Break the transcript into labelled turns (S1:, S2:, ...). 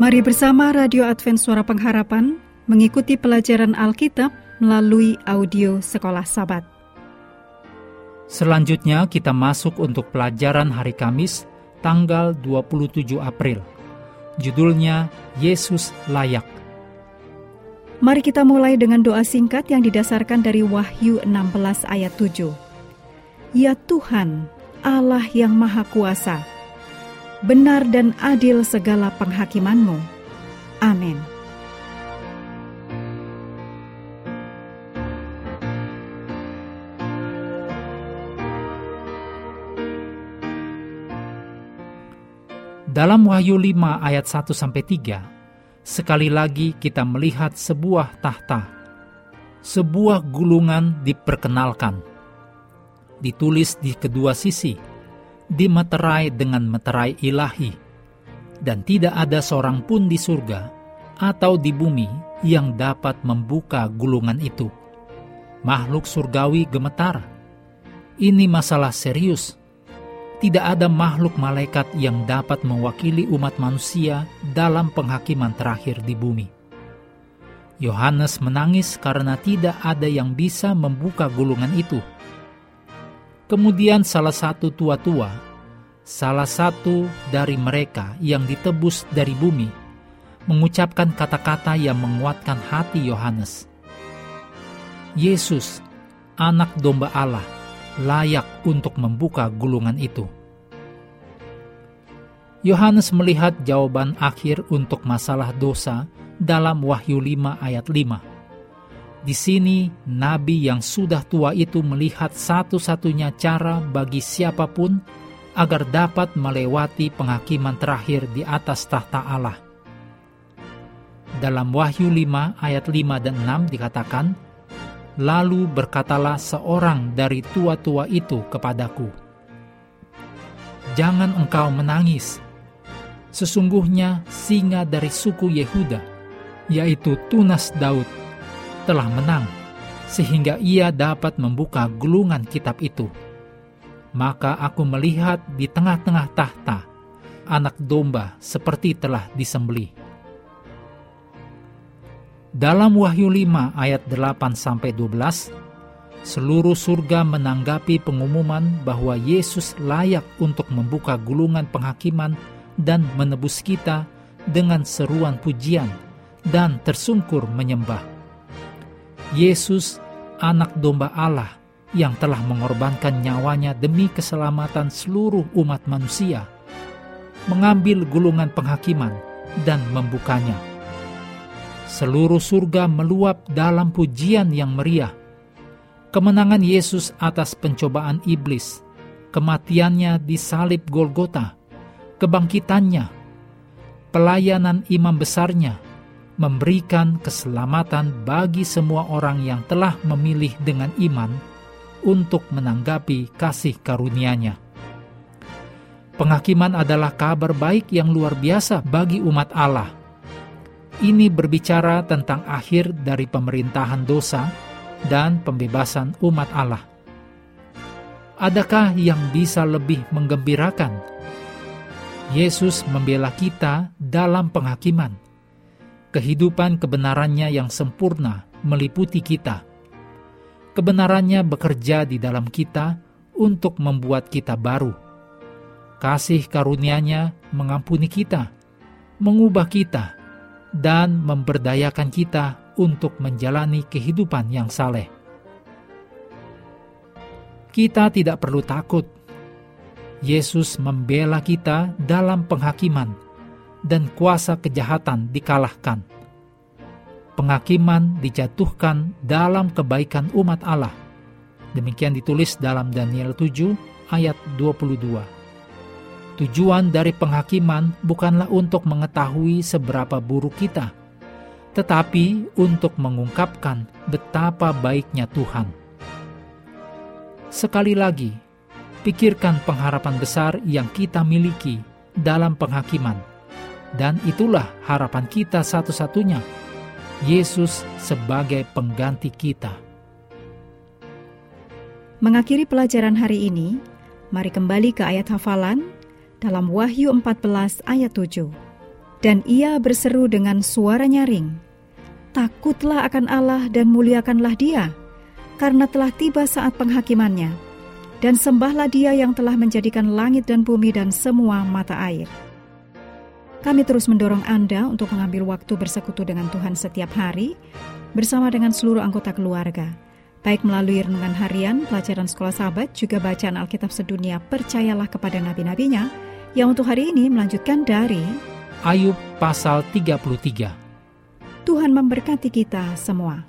S1: Mari bersama Radio Advent Suara Pengharapan mengikuti pelajaran Alkitab melalui audio Sekolah Sabat.
S2: Selanjutnya kita masuk untuk pelajaran hari Kamis tanggal 27 April. Judulnya Yesus Layak.
S1: Mari kita mulai dengan doa singkat yang didasarkan dari Wahyu 16 ayat 7. Ya Tuhan, Allah yang Maha Kuasa, benar dan adil segala penghakimanmu. Amin.
S2: Dalam Wahyu 5 ayat 1 sampai 3, sekali lagi kita melihat sebuah tahta. Sebuah gulungan diperkenalkan. Ditulis di kedua sisi dimeterai dengan meterai ilahi, dan tidak ada seorang pun di surga atau di bumi yang dapat membuka gulungan itu. Makhluk surgawi gemetar. Ini masalah serius. Tidak ada makhluk malaikat yang dapat mewakili umat manusia dalam penghakiman terakhir di bumi. Yohanes menangis karena tidak ada yang bisa membuka gulungan itu Kemudian salah satu tua-tua, salah satu dari mereka yang ditebus dari bumi, mengucapkan kata-kata yang menguatkan hati Yohanes. Yesus, anak domba Allah, layak untuk membuka gulungan itu. Yohanes melihat jawaban akhir untuk masalah dosa dalam Wahyu 5 ayat 5 di sini, nabi yang sudah tua itu melihat satu-satunya cara bagi siapa pun agar dapat melewati penghakiman terakhir di atas tahta Allah. Dalam Wahyu 5 ayat 5 dan 6 dikatakan, Lalu berkatalah seorang dari tua-tua itu kepadaku, Jangan engkau menangis. Sesungguhnya singa dari suku Yehuda, yaitu Tunas Daud, telah menang, sehingga ia dapat membuka gulungan kitab itu. Maka aku melihat di tengah-tengah tahta anak domba seperti telah disembelih. Dalam Wahyu 5 ayat 8 sampai 12, seluruh surga menanggapi pengumuman bahwa Yesus layak untuk membuka gulungan penghakiman dan menebus kita dengan seruan pujian dan tersungkur menyembah. Yesus, anak domba Allah yang telah mengorbankan nyawanya demi keselamatan seluruh umat manusia, mengambil gulungan penghakiman dan membukanya. Seluruh surga meluap dalam pujian yang meriah. Kemenangan Yesus atas pencobaan iblis, kematiannya di salib Golgota, kebangkitannya, pelayanan imam besarnya, memberikan keselamatan bagi semua orang yang telah memilih dengan iman untuk menanggapi kasih karunia-Nya. Penghakiman adalah kabar baik yang luar biasa bagi umat Allah. Ini berbicara tentang akhir dari pemerintahan dosa dan pembebasan umat Allah. Adakah yang bisa lebih menggembirakan? Yesus membela kita dalam penghakiman kehidupan kebenarannya yang sempurna meliputi kita. Kebenarannya bekerja di dalam kita untuk membuat kita baru. Kasih karunia-Nya mengampuni kita, mengubah kita, dan memberdayakan kita untuk menjalani kehidupan yang saleh. Kita tidak perlu takut. Yesus membela kita dalam penghakiman dan kuasa kejahatan dikalahkan. Penghakiman dijatuhkan dalam kebaikan umat Allah. Demikian ditulis dalam Daniel 7 ayat 22. Tujuan dari penghakiman bukanlah untuk mengetahui seberapa buruk kita, tetapi untuk mengungkapkan betapa baiknya Tuhan. Sekali lagi, pikirkan pengharapan besar yang kita miliki dalam penghakiman dan itulah harapan kita satu-satunya, Yesus sebagai pengganti kita.
S1: Mengakhiri pelajaran hari ini, mari kembali ke ayat hafalan dalam Wahyu 14 ayat 7. Dan ia berseru dengan suara nyaring, Takutlah akan Allah dan muliakanlah dia, karena telah tiba saat penghakimannya. Dan sembahlah dia yang telah menjadikan langit dan bumi dan semua mata air. Kami terus mendorong Anda untuk mengambil waktu bersekutu dengan Tuhan setiap hari, bersama dengan seluruh anggota keluarga baik melalui renungan harian, pelajaran sekolah sahabat, juga bacaan Alkitab sedunia Percayalah kepada nabi-nabinya, yang untuk hari ini melanjutkan dari
S2: Ayub pasal 33.
S1: Tuhan memberkati kita semua.